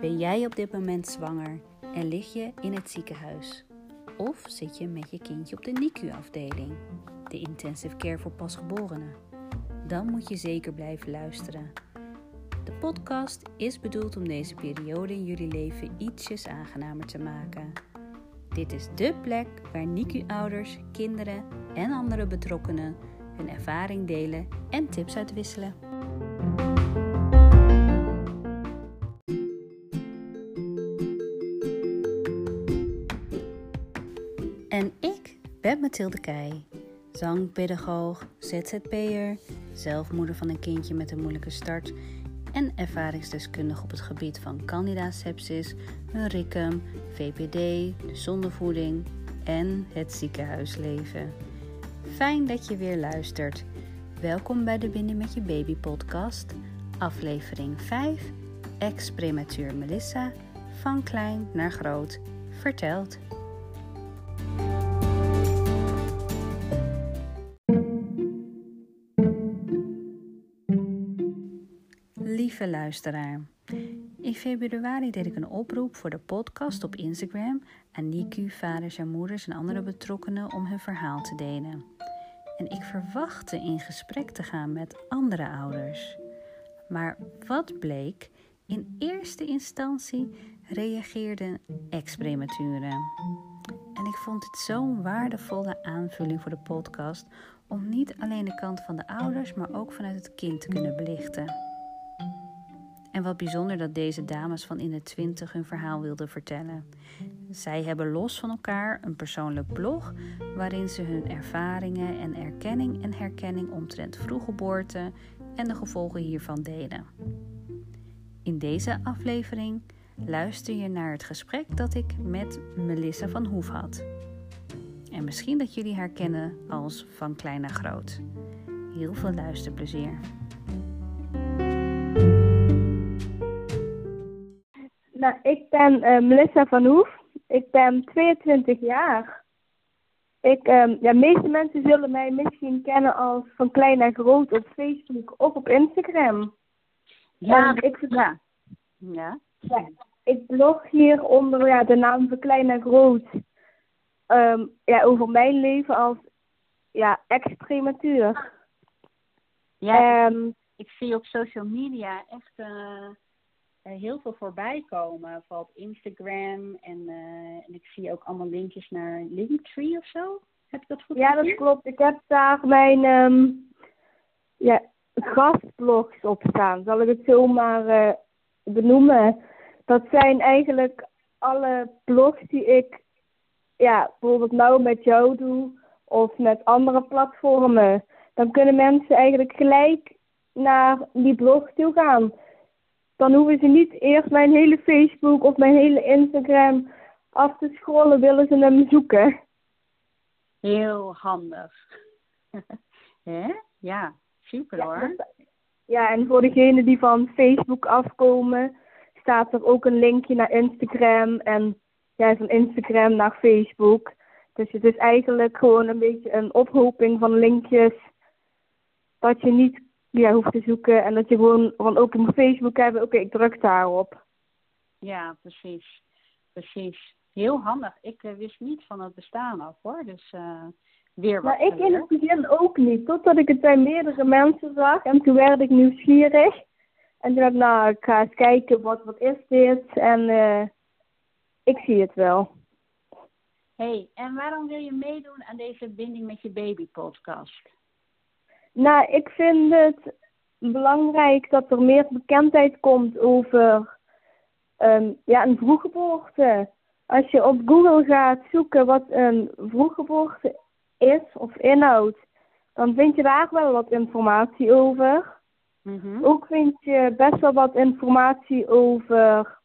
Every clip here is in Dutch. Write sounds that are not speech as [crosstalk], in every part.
Ben jij op dit moment zwanger en lig je in het ziekenhuis? Of zit je met je kindje op de NICU-afdeling, de intensive care voor pasgeborenen? Dan moet je zeker blijven luisteren. De podcast is bedoeld om deze periode in jullie leven ietsjes aangenamer te maken. Dit is dé plek waar NICU-ouders, kinderen en andere betrokkenen hun ervaring delen en tips uitwisselen. En ik ben Mathilde Keij, zangpedagoog, ZZP'er, zelfmoeder van een kindje met een moeilijke start en ervaringsdeskundige op het gebied van candida sepsis, RICUM, VPD, de zondevoeding en het ziekenhuisleven. Fijn dat je weer luistert. Welkom bij de Binnen met je baby podcast, aflevering 5, ex-prematuur Melissa, van klein naar groot, vertelt. Lieve luisteraar, in februari deed ik een oproep voor de podcast op Instagram aan NICU, vaders en moeders en andere betrokkenen om hun verhaal te delen. En ik verwachtte in gesprek te gaan met andere ouders. Maar wat bleek? In eerste instantie reageerden ex-prematuren. En ik vond dit zo'n waardevolle aanvulling voor de podcast om niet alleen de kant van de ouders, maar ook vanuit het kind te kunnen belichten. En wat bijzonder dat deze dames van in de twintig hun verhaal wilden vertellen. Zij hebben los van elkaar een persoonlijk blog waarin ze hun ervaringen en erkenning en herkenning omtrent vroeggeboorte en de gevolgen hiervan delen. In deze aflevering luister je naar het gesprek dat ik met Melissa van Hoef had. En misschien dat jullie haar kennen als van klein naar groot. Heel veel luisterplezier. Nou, ik ben eh, Melissa van Hoef. Ik ben 22 jaar. Ik, ehm, ja, de meeste mensen zullen mij misschien kennen als van klein naar groot op Facebook of op Instagram. Ja, En ik, ja. Ja. ja, ik blog hier onder ja, de naam van klein naar groot. Ehm, ja, over mijn leven als ja, ex-prematuur. Ja, Ehm, ik zie op social media echt eh, heel veel voorbij komen. Vooral op Instagram. En, eh, en ik zie ook allemaal linkjes naar Linktree of zo. Heb ik dat goed ja, dat klopt. Ik heb daar mijn ehm, ja, gastblogs op staan. Zal ik het zo maar eh, benoemen? Dat zijn eigenlijk alle blogs die ik ja, bijvoorbeeld nou met jou doe of met andere platformen. Dan kunnen mensen eigenlijk gelijk naar die blog toe gaan. Dan hoeven ze niet eerst mijn hele Facebook of mijn hele Instagram af te scrollen, willen ze hem zoeken. Heel handig. [laughs] Hè? Ja, super Ja, hoor. dat- Ja, en voor degenen die van Facebook afkomen, staat er ook een linkje naar Instagram en ja, van Instagram naar Facebook. Dus het is eigenlijk gewoon een beetje een ophoping van linkjes dat je niet ja, hoeft te zoeken en dat je gewoon van ook op Facebook hebben, oké, ik druk daarop. Ja, precies. Precies. Heel handig. Ik eh, wist niet van het bestaan af hoor. Dus eh, weer wat Maar ik in het begin ook niet, totdat ik het bij meerdere mensen zag en toen werd ik nieuwsgierig. En toen dacht ik, nou, ik ga eens kijken, wat, wat is dit? En eh ik zie het wel. hey, en waarom wil je meedoen aan deze Binding met je baby podcast? Nou, ik vind het belangrijk dat er meer bekendheid komt over ehm, ja, een vroeggeboorte. Als je op Google gaat zoeken wat een vroeggeboorte is of inhoudt, dan vind je daar wel wat informatie over. Mhm. Ook vind je best wel wat informatie over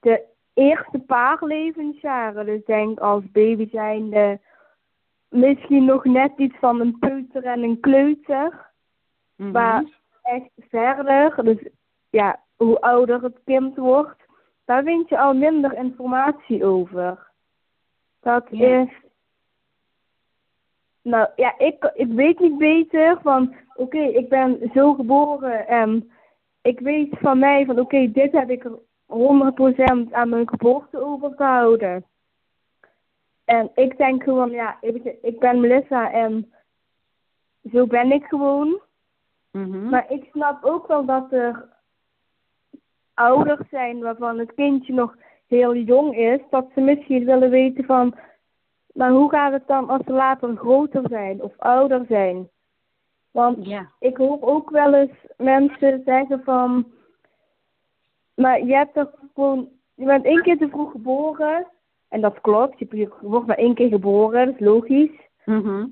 de eerste paar levensjaren. Dus denk als baby zijnde misschien nog net iets van een peuter en een kleuter. Mhm. Maar echt verder, dus ja, hoe ouder het kind wordt, daar vind je al minder informatie over. Dat Ja. is Nou ja, ik, ik weet niet beter van, oké, ik ben zo geboren en ik weet van mij van, oké, dit heb ik 100% aan mijn geboorte overgehouden. En ik denk gewoon, ja, ik, ik ben Melissa en zo ben ik gewoon. Mhm. Maar ik snap ook wel dat er ouders zijn waarvan het kindje nog heel jong is, dat ze misschien willen weten van, maar hoe gaat het dan als ze later groter zijn of ouder zijn? Want Ja. ik hoor ook wel eens mensen zeggen van, maar je hebt toch gewoon, je bent één keer te vroeg geboren. En dat klopt, je wordt maar één keer geboren, dat is logisch. Mhm.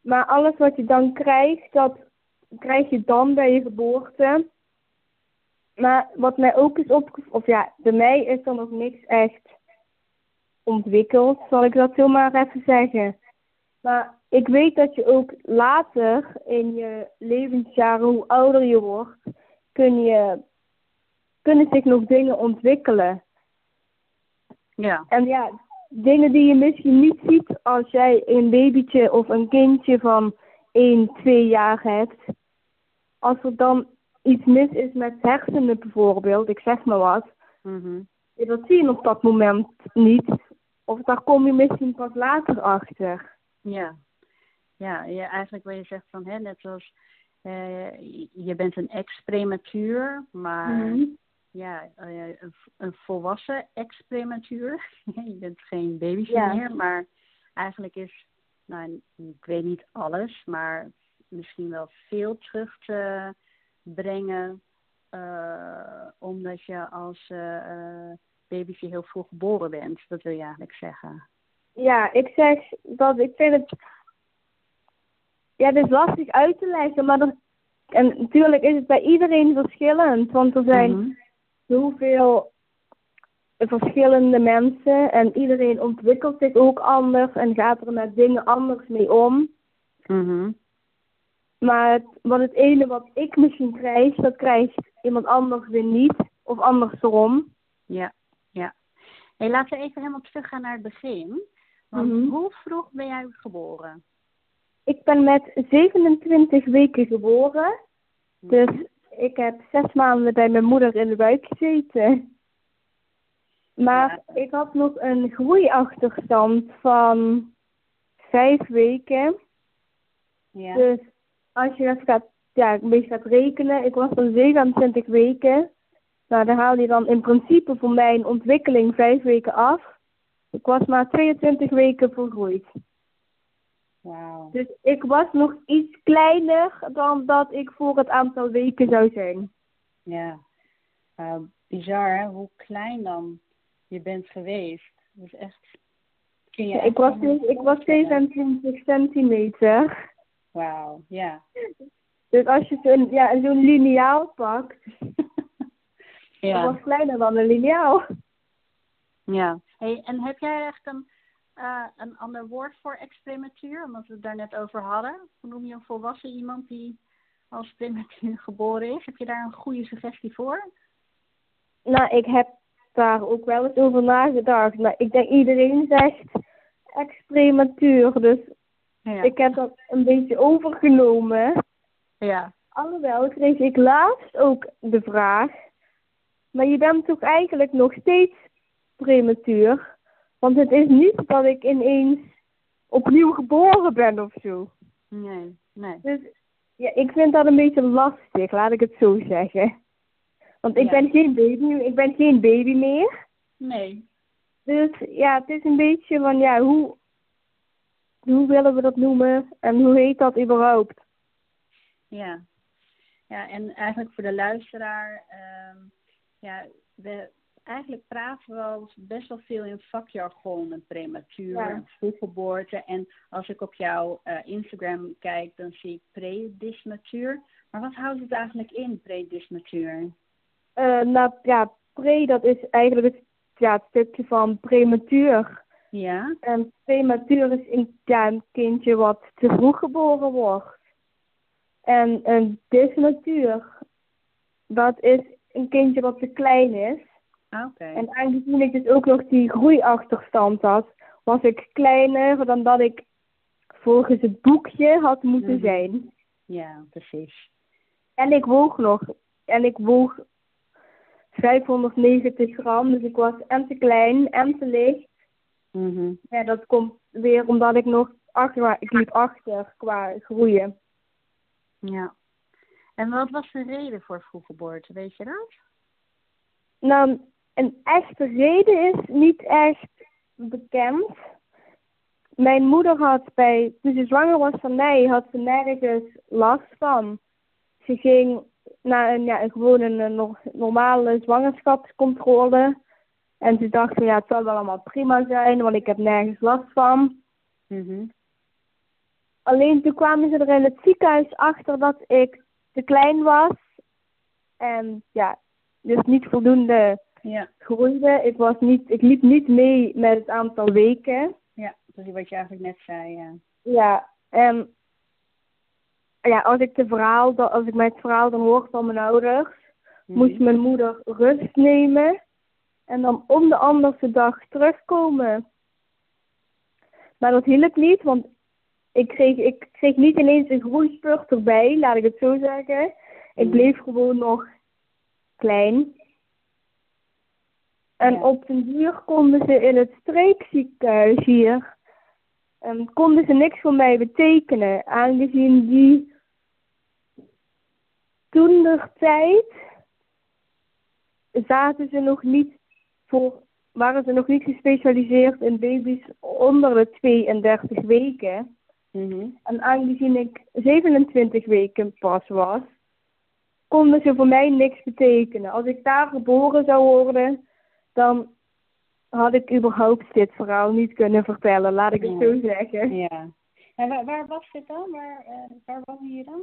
Maar alles wat je dan krijgt, dat krijg je dan bij je geboorte. Maar wat mij ook is opgevallen, of ja, bij mij is er nog niks echt ontwikkeld, zal ik dat zomaar even zeggen. Maar ik weet dat je ook later in je levensjaren, hoe ouder je wordt, kun je, kunnen zich nog dingen ontwikkelen. Ja. En ja, dingen die je misschien niet ziet als jij een babytje of een kindje van 1, 2 jaar hebt. Als er dan iets mis is met hersenen bijvoorbeeld, ik zeg maar wat. Mhm. ja, Dat zie je op dat moment niet. Of daar kom je misschien pas later achter. Ja. Ja, ja, eigenlijk wat je zegt van, hè, net zoals eh, je bent een ex-prematuur, maar Mhm. Ja, eh, een, een volwassen ex-prematuur. [laughs] je bent geen babytje Ja. meer, maar eigenlijk is, nou, ik weet niet alles, maar misschien wel veel terug te brengen, eh, omdat je als eh, babytje heel vroeg geboren bent. Dat wil je eigenlijk zeggen. Ja, ik zeg dat ik vind het. Ja, het is lastig uit te leggen, maar dat, en natuurlijk is het bij iedereen verschillend, want er zijn Mhm. Zoveel verschillende mensen en iedereen ontwikkelt zich ook anders en gaat er met dingen anders mee om. Mhm. Maar het, wat het ene wat ik misschien krijg, dat krijgt iemand anders weer niet. Of andersom. Ja, ja. Hey, laten we even helemaal teruggaan naar het begin. Want Mhm. hoe vroeg ben jij geboren? Ik ben met 27 weken geboren. Dus ik heb zes maanden bij mijn moeder in de buik gezeten. Maar ik had nog een groeiachterstand van vijf weken. Ja. Dus als je dat gaat, ja, een beetje gaat rekenen, ik was dan 27 weken. Nou, dan haal je dan in principe voor mijn ontwikkeling vijf weken af. Ik was maar 22 weken volgroeid. Wauw. Dus ik was nog iets kleiner dan dat ik voor het aantal weken zou zijn. Ja. Uh, bizar hè, hoe klein dan je bent geweest. Is echt... Kun je Ja, echt ik, was, dus, ik was voorstellen. 27 centimeter. Wauw, ja. Dus als je zo'n ja, zo'n liniaal pakt, [laughs] ja. dat was kleiner dan een liniaal. Ja. Hey, en heb jij echt een, eh, een ander woord voor ex-prematuur? Omdat we het daar net over hadden. Hoe noem je een volwassen iemand die als prematuur [laughs] geboren is? Heb je daar een goede suggestie voor? Nou, ik heb daar ook wel eens over nagedacht. Maar ik denk iedereen zegt ex-prematuur. Dus Ja. ik heb dat een beetje overgenomen. Ja. Alhoewel kreeg ik laatst ook de vraag. Maar je bent toch eigenlijk nog steeds prematuur? Want het is niet dat ik ineens opnieuw geboren ben of zo. Nee, nee. Dus ja, ik vind dat een beetje lastig, laat ik het zo zeggen. Want ik Ja. ben geen baby, ik ben geen baby meer. Nee. Dus ja, het is een beetje van ja, hoe, hoe willen we dat noemen en hoe heet dat überhaupt? Ja. Ja, en eigenlijk voor de luisteraar, ehm, ja, we eigenlijk praten we best wel veel in vakjargon met prematuur Ja. en vroeggeboorte. En als ik op jouw eh, Instagram kijk, dan zie ik predismatuur. Maar wat houdt het eigenlijk in, predismatuur? Eh, nou ja, pre dat is eigenlijk het, ja, het stukje van prematuur. Ja? En prematuur is een, ja, een kindje wat te vroeg geboren wordt. En een dismatuur, dat is een kindje wat te klein is. Ah. En aangezien ik dus ook nog die groeiachterstand had, was ik kleiner dan dat ik volgens het boekje had moeten Mhm. zijn. Ja, precies. En ik woog nog. En ik woog 590 gram, dus ik was en te klein en te licht. Mhm. Ja, dat komt weer omdat ik nog achter, ik liep achter qua groeien. Ja. En wat was de reden voor vroeggeboorte, weet je dat? Nou, een echte reden is niet echt bekend. Mijn moeder had bij, toen ze zwanger was van mij, had ze nergens last van. Ze ging naar een, ja, een gewoon een, een no- normale zwangerschapscontrole. En ze dacht van ja, het zal wel allemaal prima zijn, want ik heb nergens last van. Mhm. Alleen toen kwamen ze er in het ziekenhuis achter dat ik te klein was. En ja, dus niet voldoende Ja. groeide. Ik, was niet, ik liep niet mee met het aantal weken. Ja, dat is wat je eigenlijk net zei, ja. Ja, en ja, als ik, de verhaal, als ik mijn verhaal dan hoor van mijn ouders, Mhm. moest mijn moeder rust nemen en dan om de andere dag terugkomen. Maar dat hielp niet, want ik kreeg, ik kreeg niet ineens een groeispurt erbij, laat ik het zo zeggen. Ik Mhm. bleef gewoon nog klein. En op den duur konden ze in het streekziekenhuis hier, ehm, konden ze niks voor mij betekenen, aangezien die toen de tijd zaten ze nog niet voor, waren ze nog niet gespecialiseerd in baby's onder de 32 weken. Mhm. En aangezien ik 27 weken pas was, konden ze voor mij niks betekenen. Als ik daar geboren zou worden, dan had ik überhaupt dit verhaal niet kunnen vertellen, laat ik het zo zeggen. Ja. En waar, waar was dit dan? Waar, eh, waar je dan?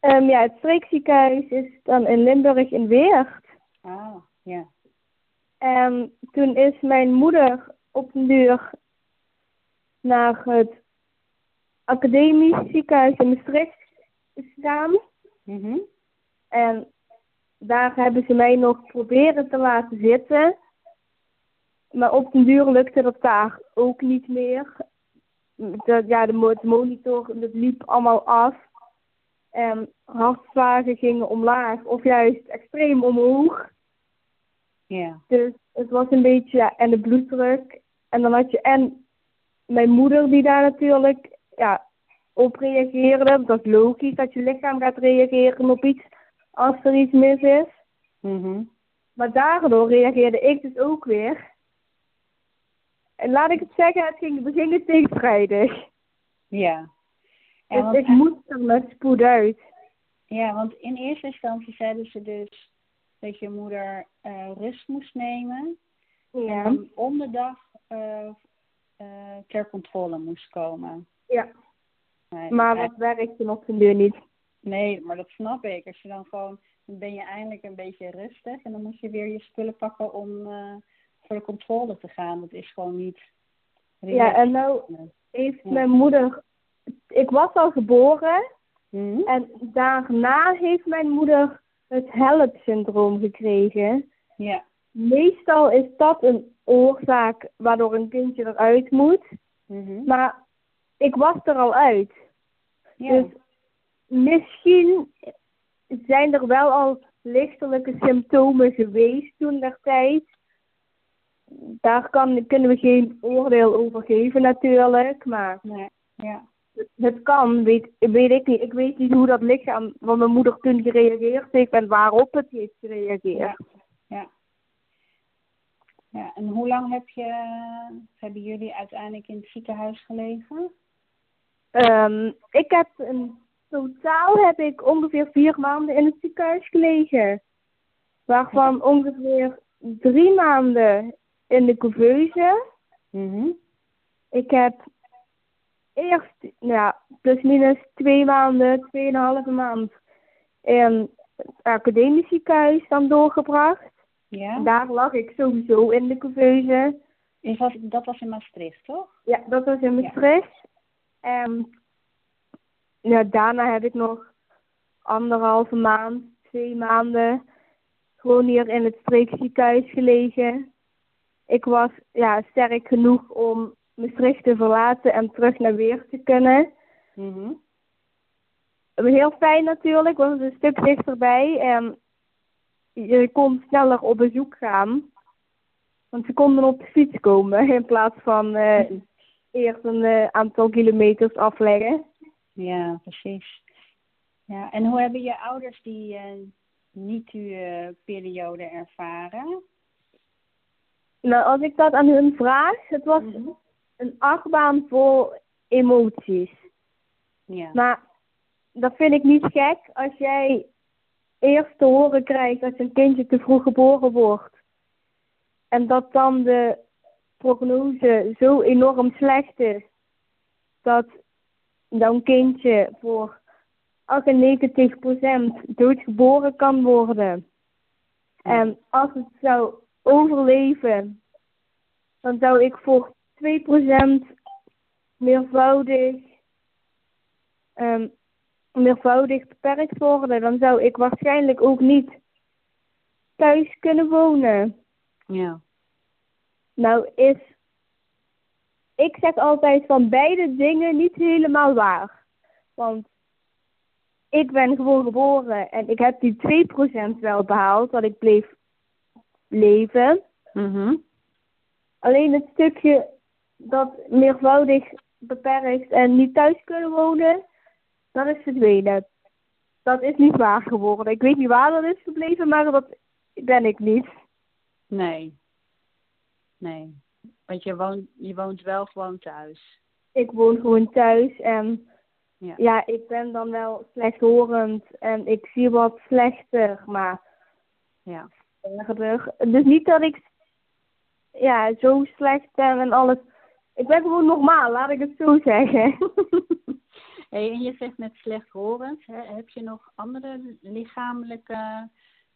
Ehm, ja, het streekziekenhuis is dan in Limburg in Weert. Ah, ja. En toen is mijn moeder op de deur naar het academisch ziekenhuis in Maastricht gegaan. Mhm. En daar hebben ze mij nog proberen te laten zitten. Maar op den duur lukte dat daar ook niet meer. De, ja, de, mo- de monitor, dat liep allemaal af. En hartslagen gingen omlaag of juist extreem omhoog. Ja. Dus het was een beetje, ja, en de bloeddruk. En dan had je, en mijn moeder die daar natuurlijk, ja, op reageerde. Dat is logisch dat je lichaam gaat reageren op iets als er iets mis is. Mhm. Maar daardoor reageerde ik dus ook weer. En laat ik het zeggen, het ging, we gingen tegenstrijdig. Ja. Ja, Dus want, ik moest er met spoed uit. ja, want in eerste instantie zeiden ze dus dat je moeder eh, rust moest nemen. En Ja. dan om de dag eh, eh, ter controle moest komen. ja. Maar eh, dat werkte op de deur niet. Nee, maar dat snap ik. Als je dan gewoon, dan ben je eindelijk een beetje rustig en dan moet je weer je spullen pakken om eh, voor de controle te gaan. Dat is gewoon niet. Ja, en nou heeft Ja. mijn moeder... Ik was al geboren. Mhm. En daarna heeft mijn moeder het HELP-syndroom gekregen. Ja. Meestal is dat een oorzaak waardoor een kindje eruit moet. Mhm. Maar ik was er al uit. ja. Dus misschien zijn er wel al lichtelijke symptomen geweest toen der tijd. Daar kan, kunnen we geen oordeel over geven natuurlijk. Maar Nee. Ja. het, het kan, weet, weet ik niet. Ik weet niet hoe dat lichaam van mijn moeder toen gereageerd heeft en waarop het heeft gereageerd. Ja. Ja. Ja, en hoe lang heb je, hebben jullie uiteindelijk in het ziekenhuis gelegen? Ehm, ik heb een totaal heb ik ongeveer vier maanden in het ziekenhuis gelegen. Waarvan ongeveer drie maanden in de couveuse. Mhm. Ik heb eerst, ja, plus minus twee maanden, tweeënhalve maand in het academisch ziekenhuis dan doorgebracht. Ja. Daar lag ik sowieso in de couveuse. Dat, dat was in Maastricht, toch? Ja, dat was in Maastricht. En ja, daarna heb ik nog anderhalve maand, twee maanden gewoon hier in het streekziekenhuis gelegen. Ik was ja, sterk genoeg om Maastricht te verlaten en terug naar Weer te kunnen. Mhm. Heel fijn natuurlijk, want het is een stuk dichterbij en je kon sneller op bezoek gaan. Want ze konden op de fiets komen in plaats van eh, [laughs] eerst een eh, aantal kilometers afleggen. Ja, precies. Ja, en hoe hebben je ouders die uh, NICU-periode ervaren? Nou, als ik dat aan hun vraag, het was Mhm. een achtbaan vol emoties. Ja. Maar dat vind ik niet gek als jij eerst te horen krijgt dat een kindje te vroeg geboren wordt. En dat dan de prognose zo enorm slecht is dat jouw kindje voor 98% doodgeboren kan worden. En als het zou overleven, dan zou ik voor 2% meervoudig, ehm, meervoudig beperkt worden. Dan zou ik waarschijnlijk ook niet thuis kunnen wonen. Ja. Nou is, ik zeg altijd van beide dingen niet helemaal waar. Want ik ben gewoon geboren en ik heb die 2% wel behaald, dat ik bleef leven. Mhm. Alleen het stukje dat meervoudig beperkt en niet thuis kunnen wonen, dat is verdwenen. Dat is niet waar geworden. Ik weet niet waar dat is gebleven, maar dat ben ik niet. Nee. Nee. Want je woont, je woont wel gewoon thuis. Ik woon gewoon thuis en Ja. ja, ik ben dan wel slechthorend en ik zie wat slechter, maar Ja. erger. Dus niet dat ik ja, zo slecht ben en alles. Ik ben gewoon normaal, laat ik het zo zeggen. [laughs] hey, en je zegt net slechthorend. Hè? Heb je nog andere lichamelijke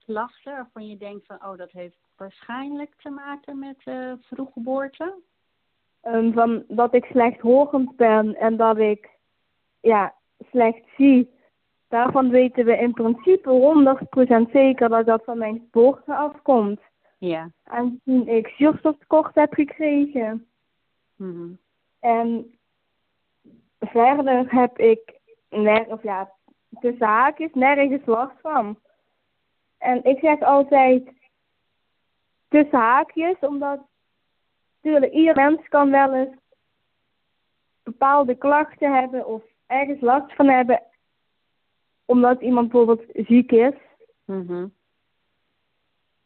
klachten waarvan je denkt van, oh, dat heeft waarschijnlijk te maken met eh vroeggeboorte? Ehm, van dat ik slechthorend ben en dat ik ja, slecht zie. Daarvan weten we in principe 100% zeker dat dat van mijn geboorte afkomt. Ja. Aangezien ik zuurstoftekort heb gekregen. Mhm. En verder heb ik, of ja, tussen haakjes, nergens last van. En ik zeg altijd tussen haakjes, omdat natuurlijk ieder mens kan wel eens bepaalde klachten hebben of ergens last van hebben, omdat iemand bijvoorbeeld ziek is. Mhm.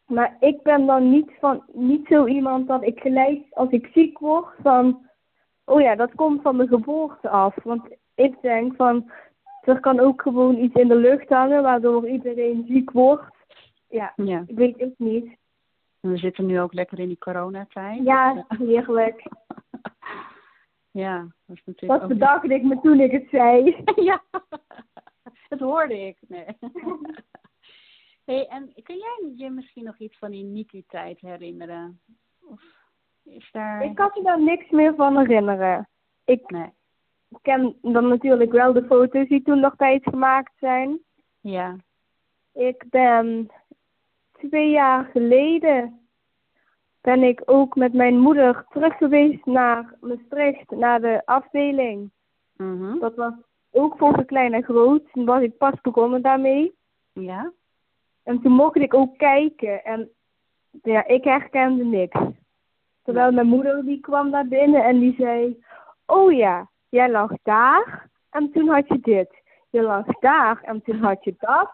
Maar ik ben dan niet, van, niet zo iemand dat ik gelijk als ik ziek word van, oh ja, dat komt van de geboorte af. Want ik denk van, er kan ook gewoon iets in de lucht hangen waardoor iedereen ziek wordt. Ja, Ja. ik weet het niet. We zitten nu ook lekker in die coronatijd. Ja, heerlijk. [laughs] Ja, dat is natuurlijk Dat ook bedacht ik me toen ik het zei. [laughs] Ja, dat hoorde ik. Nee. [laughs] hey, en kun jij je misschien nog iets van die Niki-tijd herinneren? Of is daar... Ik kan me daar niks meer van herinneren. Ik Nee. ken dan natuurlijk wel de foto's die toen nog tijd gemaakt zijn. Ja. Ik ben twee jaar geleden ben ik ook met mijn moeder terug geweest naar Maastricht, naar de afdeling. Mhm. Dat was ook voor de klein en groot. Toen was ik pas begonnen daarmee. Ja? En toen mocht ik ook kijken. En ja, ik herkende niks. Terwijl mijn moeder die kwam daar binnen en die zei... Oh ja, jij lag daar en toen had je dit. Je lag daar en toen had je dat.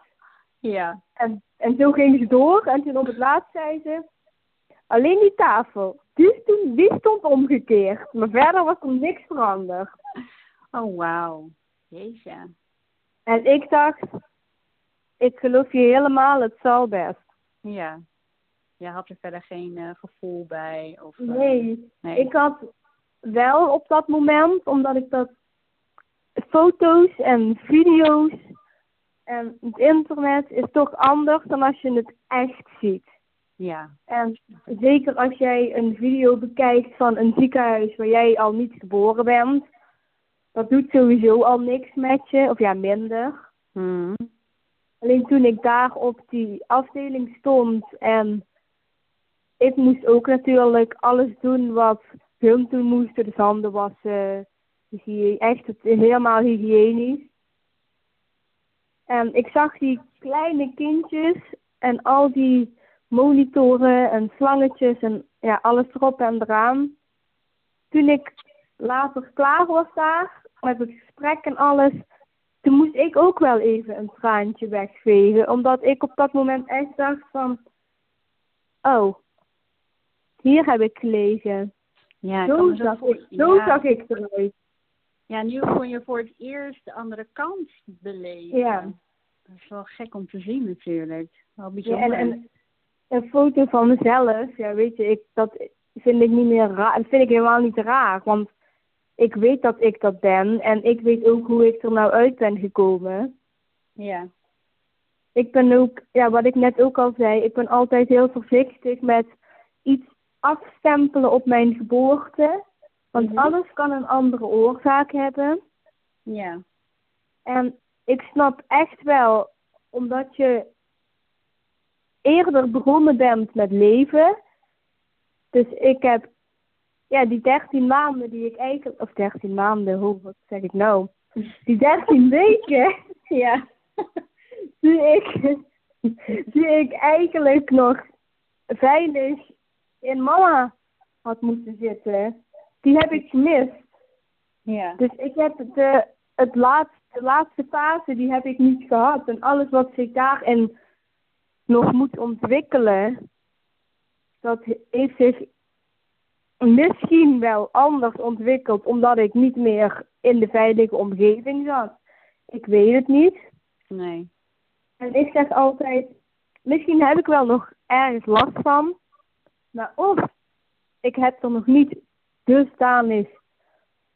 Ja. En, en zo ging ze door. En toen op het laatst zei ze... Alleen die tafel, die, is toen, die stond omgekeerd. Maar verder was er niks veranderd. Oh, wauw. Jeetje. En ik dacht... Ik geloof je helemaal, het zal best. Ja. Je had er verder geen eh, gevoel bij? Of, eh, Nee, nee. ik had wel op dat moment, omdat ik dat foto's en video's en het internet is toch anders dan als je het echt ziet. Ja. En zeker als jij een video bekijkt van een ziekenhuis waar jij al niet geboren bent, dat doet sowieso al niks met je, of ja, minder. Mhm. Alleen toen ik daar op die afdeling stond en ik moest ook natuurlijk alles doen wat film toen moesten, dus handen wassen, echt het, helemaal hygiënisch. En ik zag die kleine kindjes en al die monitoren en slangetjes en ja, alles erop en eraan. Toen ik later klaar was daar, met het gesprek en alles, toen moest ik ook wel even een traantje wegvegen. Omdat ik op dat moment echt dacht van, oh, hier heb ik gelegen. Ja, ik Zo, zag, ik, zo ja. zag ik eruit. Ja, nu kon je voor het eerst de andere kant beleven. Ja. Dat is wel gek om te zien natuurlijk. Wel Ja, bijzonder. en, en een foto van mezelf, ja, weet je, ik, dat vind ik niet meer raar. Dat vind ik helemaal niet raar, want ik weet dat ik dat ben en ik weet ook hoe ik er nou uit ben gekomen. Ja. Ik ben ook, ja, wat ik net ook al zei, ik ben altijd heel voorzichtig met iets afstempelen op mijn geboorte. Want Mhm. alles kan een andere oorzaak hebben. Ja. En ik snap echt wel, omdat je eerder begonnen bent met leven. Dus ik heb, ja, die 13 maanden die ik eigenlijk, of 13 maanden, hoe, wat zeg ik nou? [laughs] Die 13 weken, [laughs] Ja. die ik, [laughs] die ik eigenlijk nog veilig in mama had moeten zitten, die heb ik gemist. Ja. Dus ik heb de, het laatste, de laatste fase, die heb ik niet gehad. En alles wat zich daarin nog moet ontwikkelen, dat heeft zich misschien wel anders ontwikkeld, omdat ik niet meer in de veilige omgeving zat. Ik weet het niet. Nee. En ik zeg altijd, misschien heb ik wel nog ergens last van, maar of ik heb er nog niet dusdanig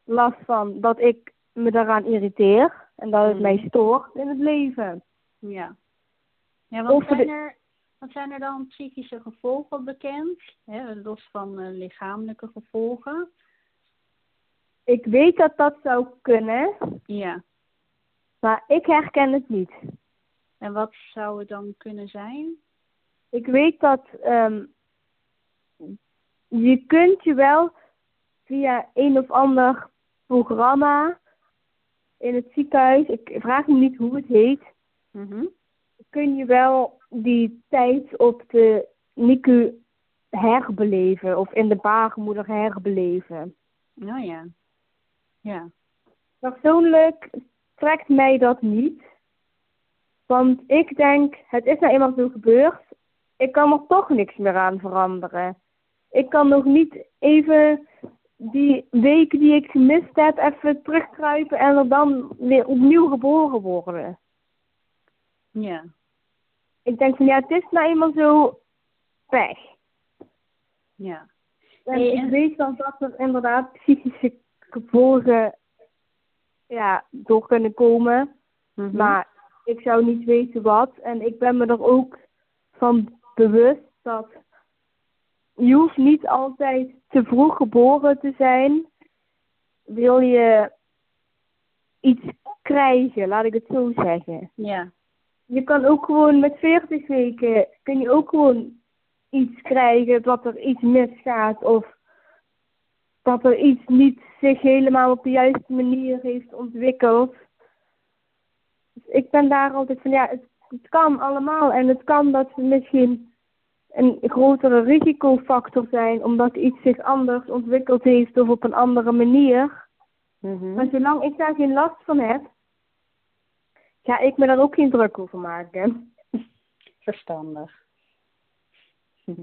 last van dat ik me daaraan irriteer en dat het Mhm. mij stoort in het leven. Ja. Ja, wat zijn, de- er, wat zijn er dan psychische gevolgen bekend? Hè, los van eh, lichamelijke gevolgen? Ik weet dat dat zou kunnen, Ja. maar ik herken het niet. En wat zou het dan kunnen zijn? Ik weet dat ehm, je kunt je wel via een of ander programma in het ziekenhuis, ik vraag me niet hoe het heet, Mhm. kun je wel die tijd op de NICU herbeleven of in de baarmoeder herbeleven. Oh ja. Ja. Persoonlijk trekt mij dat niet. Want ik denk, het is nou eenmaal zo gebeurd. Ik kan er toch niks meer aan veranderen. Ik kan nog niet even die week die ik gemist heb, even terugkruipen en er dan weer opnieuw geboren worden. Ja. Ik denk van ja, het is nou eenmaal zo pech. Ja. En ik en- weet dan dat er inderdaad psychische gevolgen ja, door kunnen komen. Mhm. Maar ik zou niet weten wat. En ik ben me er ook van bewust dat je hoeft niet altijd te vroeg geboren te zijn. Wil je iets krijgen, laat ik het zo zeggen. Ja. Je kan ook gewoon met 40 weken, kun je ook gewoon iets krijgen dat er iets misgaat of dat er iets niet zich helemaal op de juiste manier heeft ontwikkeld. Dus ik ben daar altijd van, ja, het, het kan allemaal en het kan dat we misschien een grotere risicofactor zijn omdat iets zich anders ontwikkeld heeft of op een andere manier. Mhm. Maar zolang ik daar geen last van heb, ga ik me daar ook geen druk over maken. [laughs] Verstandig. [laughs]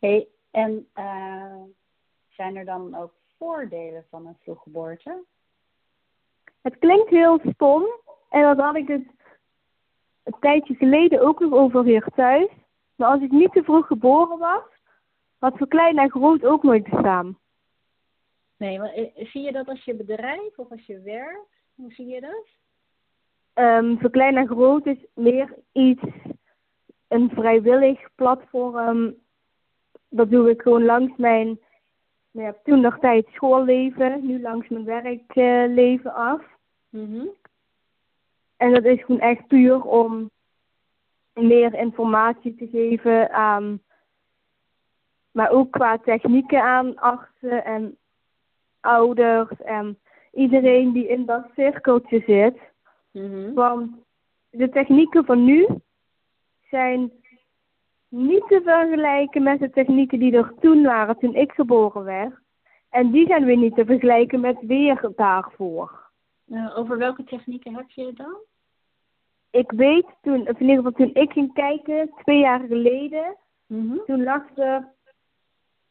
hey, en eh, zijn er dan ook voordelen van een vroeggeboorte? Het klinkt heel stom en dat had ik het een tijdje geleden ook nog over hier thuis. Maar als ik niet te vroeg geboren was, had voor klein en groot ook nooit bestaan. Nee, maar eh, zie je dat als je bedrijf of als je werkt? Hoe zie je dat? Ehm voor klein en groot is meer iets, een vrijwillig platform. Dat doe ik gewoon langs mijn, nou ja, toen nog tijd schoolleven, nu langs mijn werkleven af. Mhm. En dat is gewoon echt puur om meer informatie te geven aan, maar ook qua technieken aan artsen en ouders en iedereen die in dat cirkeltje zit. Mhm. Want de technieken van nu zijn niet te vergelijken met de technieken die er toen waren, toen ik geboren werd. En die zijn weer niet te vergelijken met weer daarvoor. Eh, over welke technieken heb je het dan? Ik weet toen, of in ieder geval toen ik ging kijken, twee jaar geleden, Mhm. toen lag er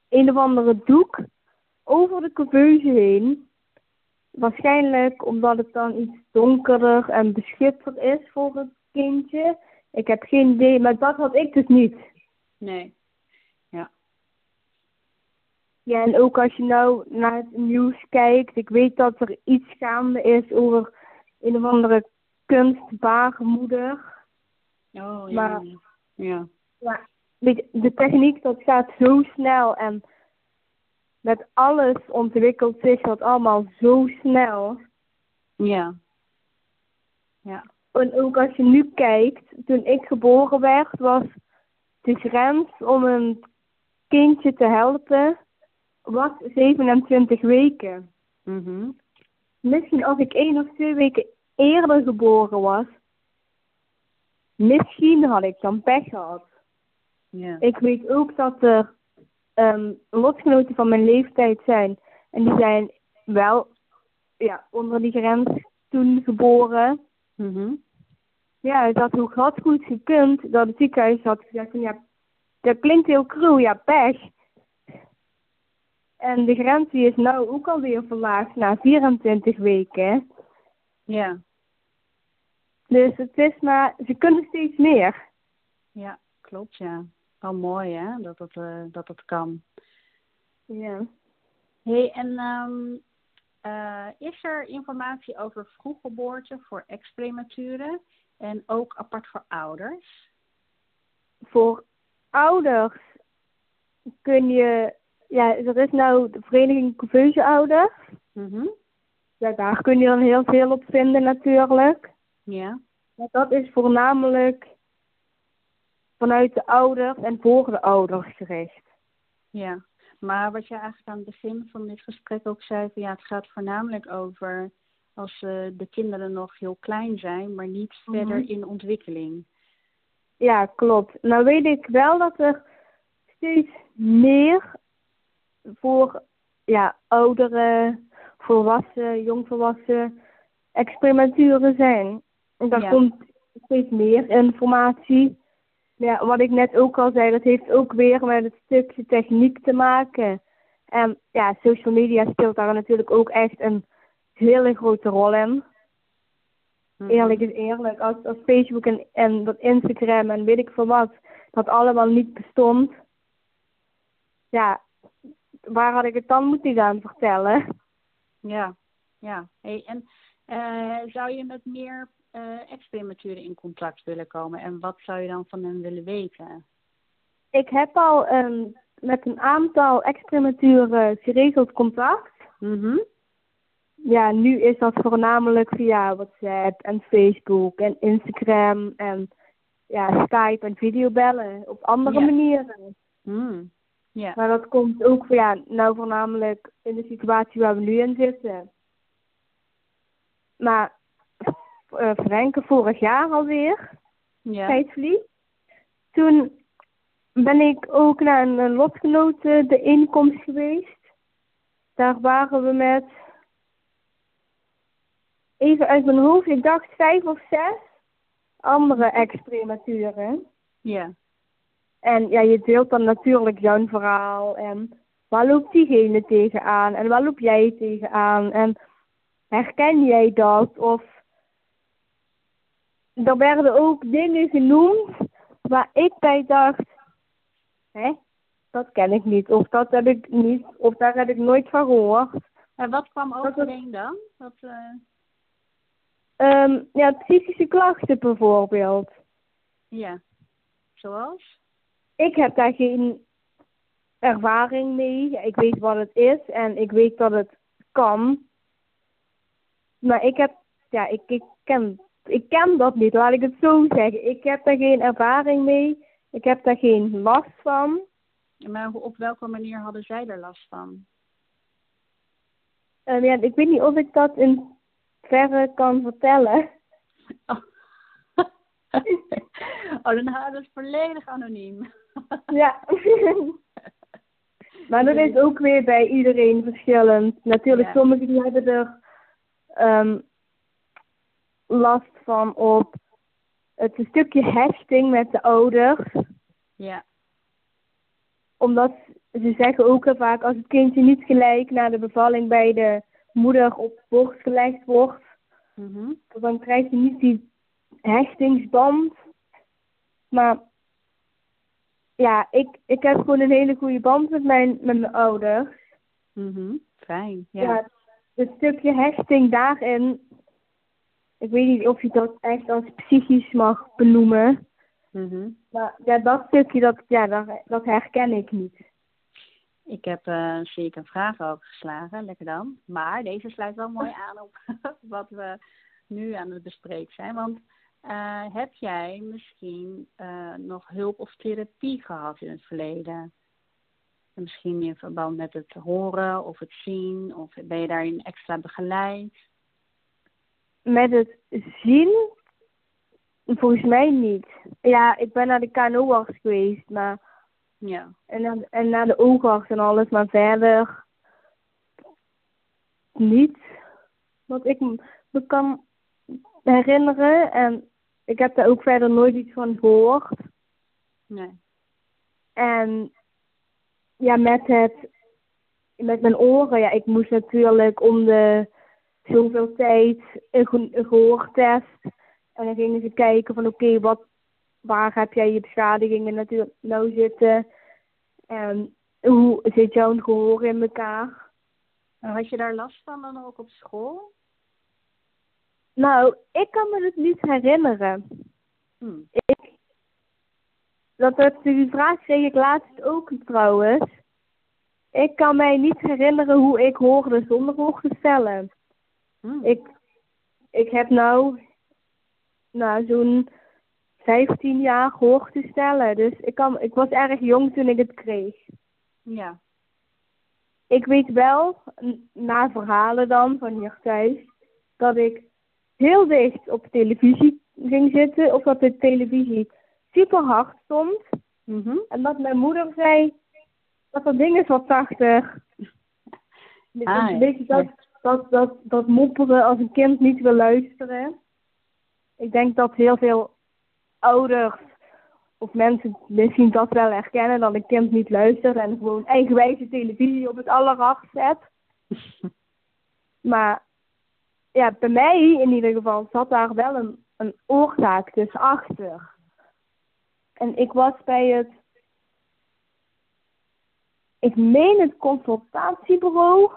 een of andere doek over de couveuse heen. Waarschijnlijk omdat het dan iets donkerder en beschutter is voor het kindje. Ik heb geen idee, maar dat had ik dus niet. Nee. Ja, en ook als je nou naar het nieuws kijkt, ik weet dat er iets gaande is over een of andere kunstbaarmoeder. Oh, ja. Maar- ja. Ja, weet je, de techniek dat gaat zo snel en met alles ontwikkelt zich dat allemaal zo snel. Ja. Ja. En ook als je nu kijkt, toen ik geboren werd, was de grens om een kindje te helpen, was 27 weken. Mhm. Misschien als ik één of twee weken eerder geboren was, misschien had ik dan pech gehad. Ja. Ik weet ook dat er ehm lotgenoten van mijn leeftijd zijn. En die zijn wel ja, onder die grens toen geboren. Mhm. Ja, dat hoe had goed gekund dat het ziekenhuis had gezegd van ja, dat klinkt heel cruel, ja, pech. En de grens die is nou ook alweer verlaagd naar 24 weken. Ja. Dus het is maar, ze kunnen steeds meer. Ja, klopt, ja. Wel mooi, hè, dat het, eh, dat het kan. Ja. hey, en ehm, eh, is er informatie over vroeggeboorte voor ex-prematuren en ook apart voor ouders? Voor ouders kun je, ja, er is nou de vereniging Couveuse Ouders. Mhm. Ja, daar kun je dan heel veel op vinden natuurlijk. Ja. Maar dat is voornamelijk vanuit de ouders en voor de ouders gericht. Ja, maar wat je eigenlijk aan het begin van dit gesprek ook zei, van ja, het gaat voornamelijk over als eh, de kinderen nog heel klein zijn, maar niet Mhm. verder in ontwikkeling. Ja, klopt. Nou weet ik wel dat er steeds meer voor ja, oudere, volwassen, jongvolwassen experimenturen zijn. En daar Ja. komt steeds meer informatie. Ja, wat ik net ook al zei, dat heeft ook weer met het stukje techniek te maken. En ja, social media speelt daar natuurlijk ook echt een hele grote rol in. Mhm. Eerlijk is eerlijk, als, als Facebook en, en dat Instagram en weet ik veel wat, dat allemaal niet bestond. Ja, waar had ik het dan moeten gaan vertellen? Ja, ja. Hey, en eh, zou je met meer ex-prematuren in contact willen komen en wat zou je dan van hen willen weten? Ik heb al ehm, met een aantal ex-prematuren geregeld contact. Mhm. Ja, nu is dat voornamelijk via WhatsApp en Facebook en Instagram en ja, Skype en videobellen op andere Ja. manieren. Mm. Ja. Maar dat komt ook ja, nou voornamelijk in de situatie waar we nu in zitten. Maar uh, vorig jaar alweer, Ja. Toen ben ik ook naar een, een de inkomst geweest. Daar waren we met, even uit mijn hoofd, ik dacht vijf of zes andere ex-prematuren. Ja. En ja, je deelt dan natuurlijk jouw verhaal. En waar loopt diegene tegenaan? En waar loop jij tegenaan? En herken jij dat? Of er werden ook dingen genoemd waar ik bij dacht, hè, dat ken ik niet. Of dat heb ik niet. Of daar heb ik nooit van gehoord. En wat kwam overeen dan? Wat, Ehm, ja, psychische klachten bijvoorbeeld. ja. Zoals? Ik heb daar geen ervaring mee. Ik weet wat het is en ik weet dat het kan. Maar ik heb, ja, ik, ik, ken, ik ken dat niet, laat ik het zo zeggen. Ik heb daar geen ervaring mee. Ik heb daar geen last van. Maar op welke manier hadden zij er last van? Ehm, ja, ik weet niet of ik dat in verre kan vertellen. Oh, [laughs] oh dan houden we het volledig anoniem. Ja. [laughs] maar dat is ook weer bij iedereen verschillend. Natuurlijk, Ja. sommigen die hebben er ehm, last van op het een stukje hechting met de ouders. Ja. Omdat ze zeggen ook heel vaak als het kindje niet gelijk na de bevalling bij de moeder op borst gelegd wordt, Mhm. dan krijg je niet die hechtingsband. Maar ja, ik, ik heb gewoon een hele goede band met mijn, met mijn ouders. Mhm. Fijn. Ja. Ja. het stukje hechting daarin, ik weet niet of je dat echt als psychisch mag benoemen. Mhm. Maar ja, dat stukje, dat, ja, dat, dat herken ik niet. Ik heb eh zeker een vraag over geslagen, lekker dan. Maar deze sluit wel mooi [laughs] aan op [laughs] wat we nu aan het bespreken zijn. Want eh, heb jij misschien eh, nog hulp of therapie gehad in het verleden? En Misschien in verband met het horen of het zien, of ben je daarin extra begeleid? Met het zien, volgens mij niet. Ja, ik ben naar de KNO-arts geweest, maar, Ja. en, naar, en naar de oogarts en alles, maar verder niet. Wat ik me kan herinneren. En ik heb daar ook verder nooit iets van gehoord. Nee. En ja, met het, met mijn oren, ja, ik moest natuurlijk om de zoveel tijd een, ge- een gehoortest. En dan gingen ze kijken van oké, wat, waar heb jij je beschadigingen natuurlijk nou zitten? En hoe zit jouw gehoor in elkaar? En had je daar last van dan ook op school? Nou, ik kan me het niet herinneren. Hm. Ik, dat, dat, die vraag kreeg ik laatst ook trouwens. Ik kan mij niet herinneren hoe ik hoorde zonder hoor te stellen. Hm. Ik, ik heb nou, nou zo'n 15 jaar gehoord te stellen. Dus ik, kan, ik was erg jong toen ik het kreeg. Ja. Ik weet wel, na verhalen dan van hier thuis, dat ik heel dicht op televisie ging zitten. Of dat de televisie super hard stond. Mhm. En dat mijn moeder zei dat dat ding is wat 80. [laughs] Dus Ah, een beetje dat, dat, dat, dat mopperen als een kind niet wil luisteren. Ik denk dat heel veel ouders of mensen misschien dat wel herkennen dat een kind niet luistert en gewoon eigenwijze televisie op het allerhardst zet. [laughs] Maar ja, bij mij in ieder geval zat daar wel een, een oorzaak dus achter. En ik was bij het, ik meen het consultatiebureau,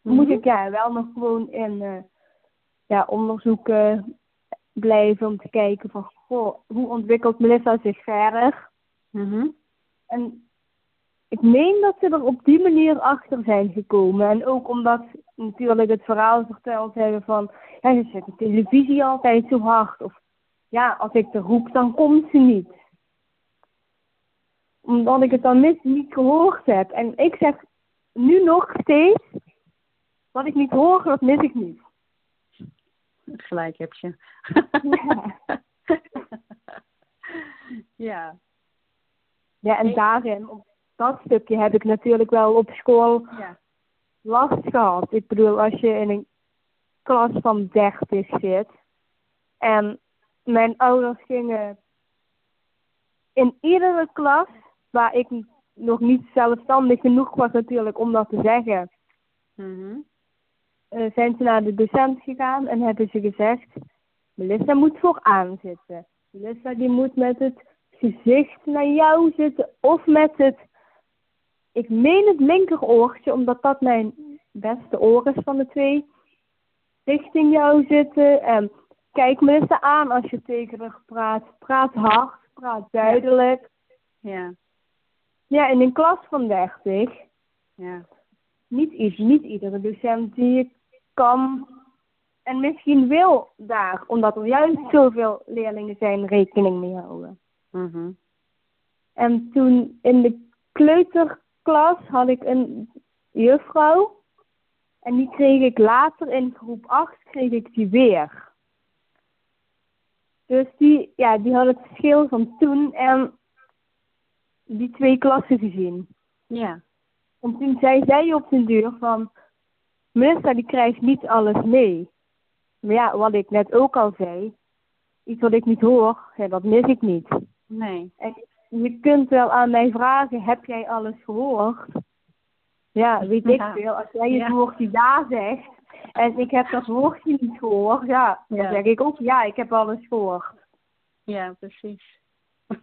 moet Mhm. ik ja wel nog gewoon in eh, ja, onderzoeken blijven om te kijken van, goh, hoe ontwikkelt Melissa zich verder? Mhm. En ik meen dat ze er op die manier achter zijn gekomen. En ook omdat natuurlijk het verhaal verteld hebben van, ja, je zet de televisie altijd zo hard. Of ja, als ik er roep, dan komt ze niet. Omdat ik het dan mis, niet gehoord heb. En ik zeg nu nog steeds, wat ik niet hoor, dat mis ik niet. Gelijk heb je. Ja. [laughs] ja. Ja, en daarin, op dat stukje heb ik natuurlijk wel op school Ja. Last gehad. Ik bedoel, als je in een klas van 30 zit en mijn ouders gingen in iedere klas, waar ik nog niet zelfstandig genoeg was natuurlijk om dat te zeggen, Mhm. eh, zijn ze naar de docent gegaan en hebben ze gezegd, Melissa moet vooraan zitten. Melissa die moet met het gezicht naar jou zitten of met het, ik meen het linkeroortje, omdat dat mijn beste oor is van de twee, richting jou zitten. En kijk Melissa aan als je tegen haar praat. Praat hard, praat duidelijk. Ja. Ja, in een klas van 30 Ja. niet, niet iedere docent die kan en misschien wil daar, omdat er juist zoveel leerlingen zijn, rekening mee houden. Mhm. En toen in de kleuterklas had ik een juffrouw En die kreeg ik later in groep 8 kreeg ik die weer. Dus die, ja, die had het verschil van toen en die twee klassen gezien. Ja. En toen zei zij op den duur van, Melissa die krijgt niet alles mee. Maar ja, wat ik net ook al zei, iets wat ik niet hoor, ja, dat mis ik niet. Nee. En je kunt wel aan mij vragen, heb jij alles gehoord? Ja, weet ik Ja. veel. Als jij het Ja. woordje ja zegt en ik heb dat woordje niet gehoord, ja, dan Ja. zeg ik ook ja, ik heb alles gehoord. Ja, precies. [laughs]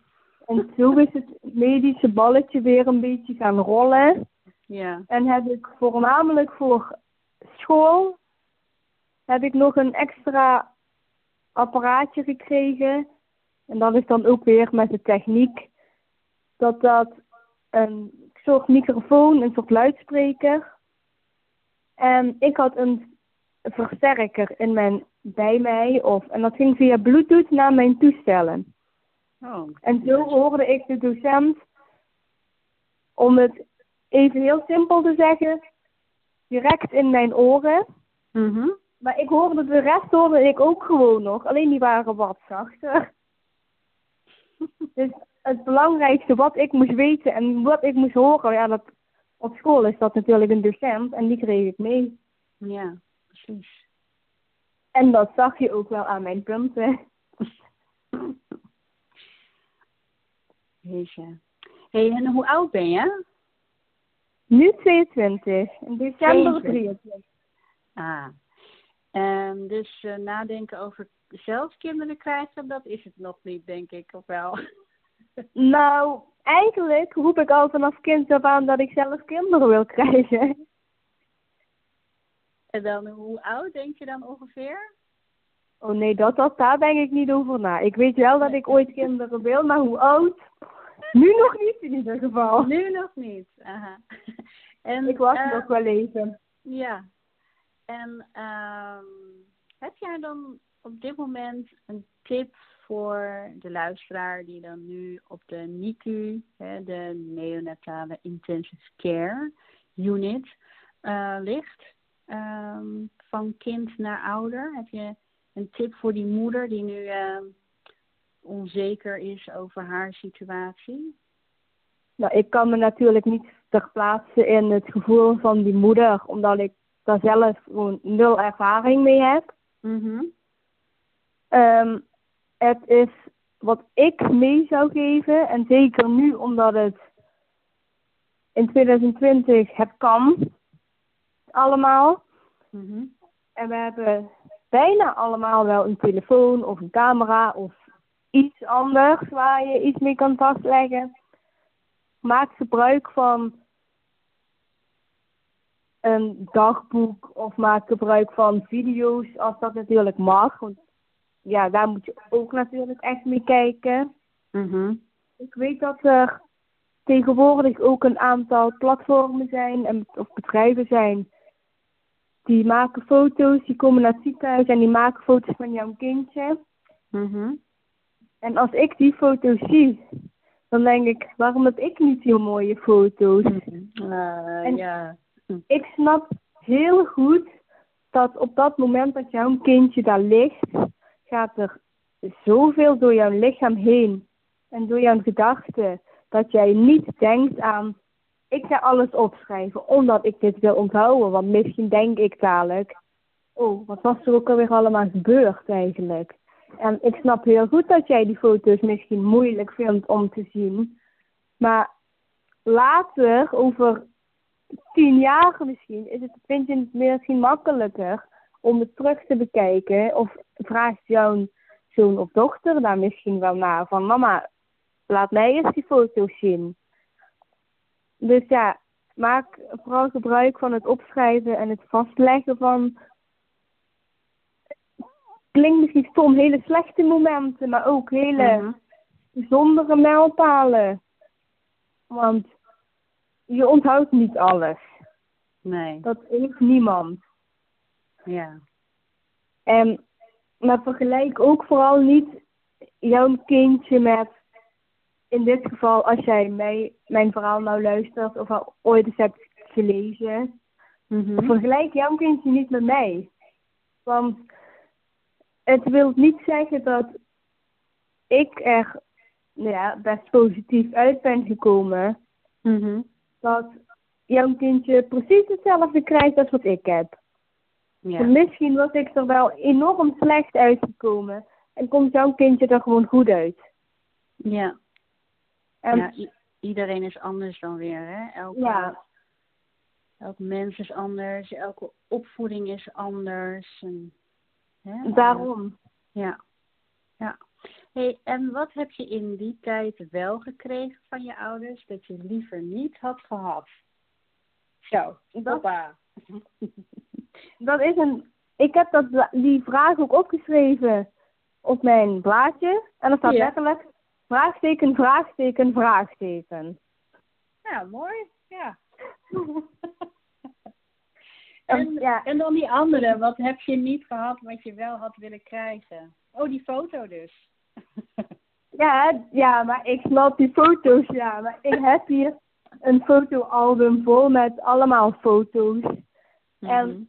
En zo is het medische balletje weer een beetje gaan rollen. Ja. En heb ik voornamelijk voor school heb ik nog een extra apparaatje gekregen. En dat is dan ook weer met de techniek. Dat dat een soort microfoon, een soort luidspreker. En ik had een versterker in mijn, bij mij. Of, en dat ging via bluetooth naar mijn toestellen. Oh. En zo hoorde ik de docent, om het even heel simpel te zeggen, direct in mijn oren. Mhm. Maar ik hoorde de rest hoorde ik ook gewoon nog, alleen die waren wat zachter. [laughs] Dus het belangrijkste wat ik moest weten en wat ik moest horen, ja, dat, op school is dat natuurlijk een docent en die kreeg ik mee. Ja, precies. En dat zag je ook wel aan mijn punten. [laughs] Jeetje. hey, en hoe oud ben je? Nu 22, in december 22. 23. Ah. En dus eh, nadenken over zelf kinderen krijgen, dat is het nog niet, denk ik, of wel? Nou, eigenlijk roep ik al vanaf kind af aan dat ik zelf kinderen wil krijgen. En dan, hoe oud denk je dan ongeveer? Oh nee, dat, dat, daar denk ik niet over na. Ik weet wel dat ik ooit kinderen wil, maar hoe oud? Nu nog niet in ieder geval. Nu nog niet. Aha. [laughs] En, Ik wacht eh, nog wel even. Ja. En ehm, heb jij dan op dit moment een tip voor de luisteraar die dan nu op de NICU, hè, de neonatale intensive care unit, eh, ligt? Ehm, van kind naar ouder. Heb je een tip voor die moeder die nu ehm, onzeker is over haar situatie? Nou, ik kan me natuurlijk niet verplaatsen in het gevoel van die moeder, omdat ik daar zelf gewoon nul ervaring mee heb. Mhm. Ehm, het is wat ik mee zou geven, en zeker nu omdat het in 2020 het kan, allemaal. Mhm. En we hebben bijna allemaal wel een telefoon of een camera of iets anders waar je iets mee kan vastleggen. Maak gebruik van een dagboek of maak gebruik van video's als dat natuurlijk mag. Want ja, daar moet je ook natuurlijk echt mee kijken. Mhm. Ik weet dat er tegenwoordig ook een aantal platformen zijn en, of bedrijven zijn die maken foto's, die komen naar het ziekenhuis en die maken foto's van jouw kindje. Mhm. En als ik die foto's zie, dan denk ik, waarom heb ik niet heel mooie foto's? Ah, En- ja. Ik snap heel goed dat op dat moment dat jouw kindje daar ligt, gaat er zoveel door jouw lichaam heen en door jouw gedachten, dat jij niet denkt aan, ik ga alles opschrijven omdat ik dit wil onthouden, want misschien denk ik dadelijk, oh, wat was er ook alweer allemaal gebeurd eigenlijk? En ik snap heel goed dat jij die foto's misschien moeilijk vindt om te zien, maar later, over tien jaar misschien, is het, vind je het misschien makkelijker om het terug te bekijken. Of vraagt jouw zoon of dochter daar misschien wel naar van mama, laat mij eens die foto's zien. Dus ja, maak vooral gebruik van het opschrijven en het vastleggen van klinkt misschien stom, hele slechte momenten, maar ook hele Mhm. bijzondere mijlpalen. Want je onthoudt niet alles. Nee, Dat heeft niemand. Ja. En, maar vergelijk ook vooral niet jouw kindje met, in dit geval als jij mij, mijn verhaal nou luistert of al ooit eens hebt gelezen, Mhm. Vergelijk jouw kindje niet met mij. Want het wil niet zeggen dat ik er nou ja, best positief uit ben gekomen. Mhm. Dat jouw kindje precies hetzelfde krijgt als wat ik heb. Ja. En Misschien was ik er wel enorm slecht uitgekomen. En komt jouw kindje er gewoon goed uit. Ja. En ja, iedereen is anders dan weer, hè? Elke, Ja. elk mens is anders, elke opvoeding is anders. En, hè? daarom. Ja. ja. Hey, en wat heb je in die tijd wel gekregen van je ouders dat je liever niet had gehad? Zo, papa. [laughs] Dat is een. Ik heb dat, die vraag ook opgeschreven op mijn blaadje. En er staat Ja. letterlijk vraagteken, vraagteken, vraagteken. Ja, mooi. Ja. [laughs] En, En, ja, en dan die andere, wat heb je niet gehad wat je wel had willen krijgen? Oh, die foto dus. [laughs] ja, ja, maar ik snap die foto's, ja. Maar ik heb hier een fotoalbum vol met allemaal foto's. En Mhm.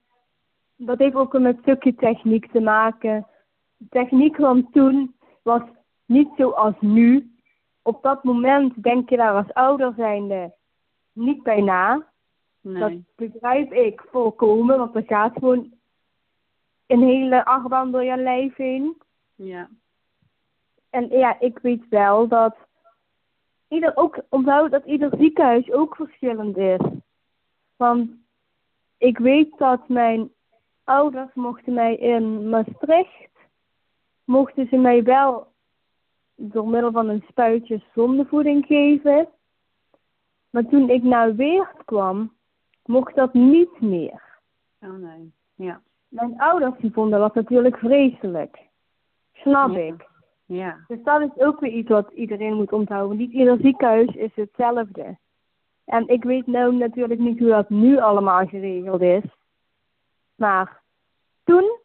Dat heeft ook met een stukje techniek te maken. De techniek van toen was niet zoals nu. Op dat moment denk je daar als ouder zijnde niet bij na. Dat begrijp ik volkomen, want er gaat gewoon een hele achtbaan door je lijf heen. Ja. En ja, ik weet wel dat ieder ook onthoud dat ieder ziekenhuis ook verschillend is. Want ik weet dat mijn ouders mochten mij in Maastricht, mochten ze mij wel door middel van een spuitje zondevoeding geven. Maar toen ik naar Weert kwam, mocht dat niet meer. Oh nee. Ja. Mijn ouders die vonden dat natuurlijk vreselijk. Snap Ja. ik. Ja. Dus dat is ook weer iets wat iedereen moet onthouden. Niet ieder ziekenhuis is hetzelfde. En ik weet nou natuurlijk niet hoe dat nu allemaal geregeld is. Maar toen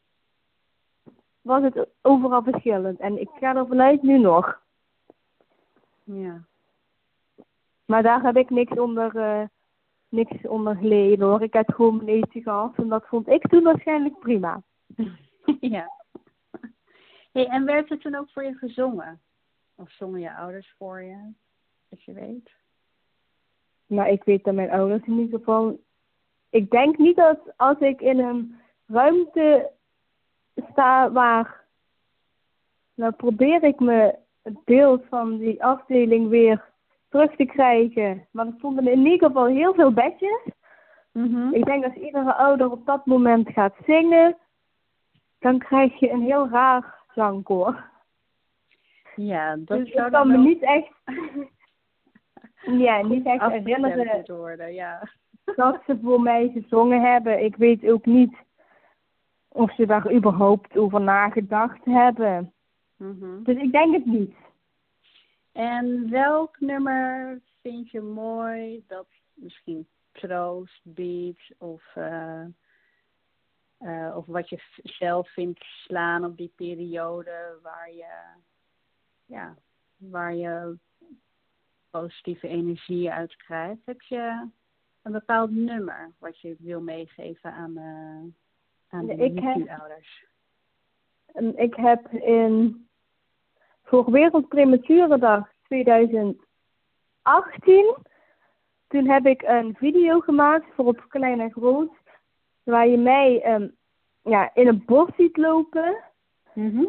was het overal verschillend. En ik ga er vanuit nu nog. Ja. Maar daar heb ik niks onder, eh, niks onder geleden hoor. Ik heb gewoon eten gehad. En dat vond ik toen waarschijnlijk prima. [laughs] ja. Hey, en werd er toen ook voor je gezongen? Of zongen je ouders voor je? Dat je weet. Maar ik weet dat mijn ouders in ieder geval. Ik denk niet dat als ik in een ruimte sta waar. Nou probeer ik me het beeld van die afdeling weer terug te krijgen. Maar er stonden in ieder geval heel veel bedjes. Mhm. Ik denk als iedere ouder op dat moment gaat zingen, dan krijg je een heel raar zangkoor. Ja, dat dus zou ik dan kan me niet echt. [laughs] Ja, niet echt herinneren worden. Ja. Dat ze voor mij gezongen hebben. Ik weet ook niet of ze daar überhaupt over nagedacht hebben. Mhm. Dus ik denk het niet. En welk nummer vind je mooi dat misschien troost biedt of, eh, eh, of wat je zelf vindt slaan op die periode waar je, ja, waar je positieve energie uit krijgt? Heb je een bepaald nummer wat je wil meegeven aan, eh aan de Ik heb-? En ik heb in voor Wereldprematurendag 2018, toen heb ik een video gemaakt voor op klein en groot, waar je mij ehm, ja, in een bos ziet lopen.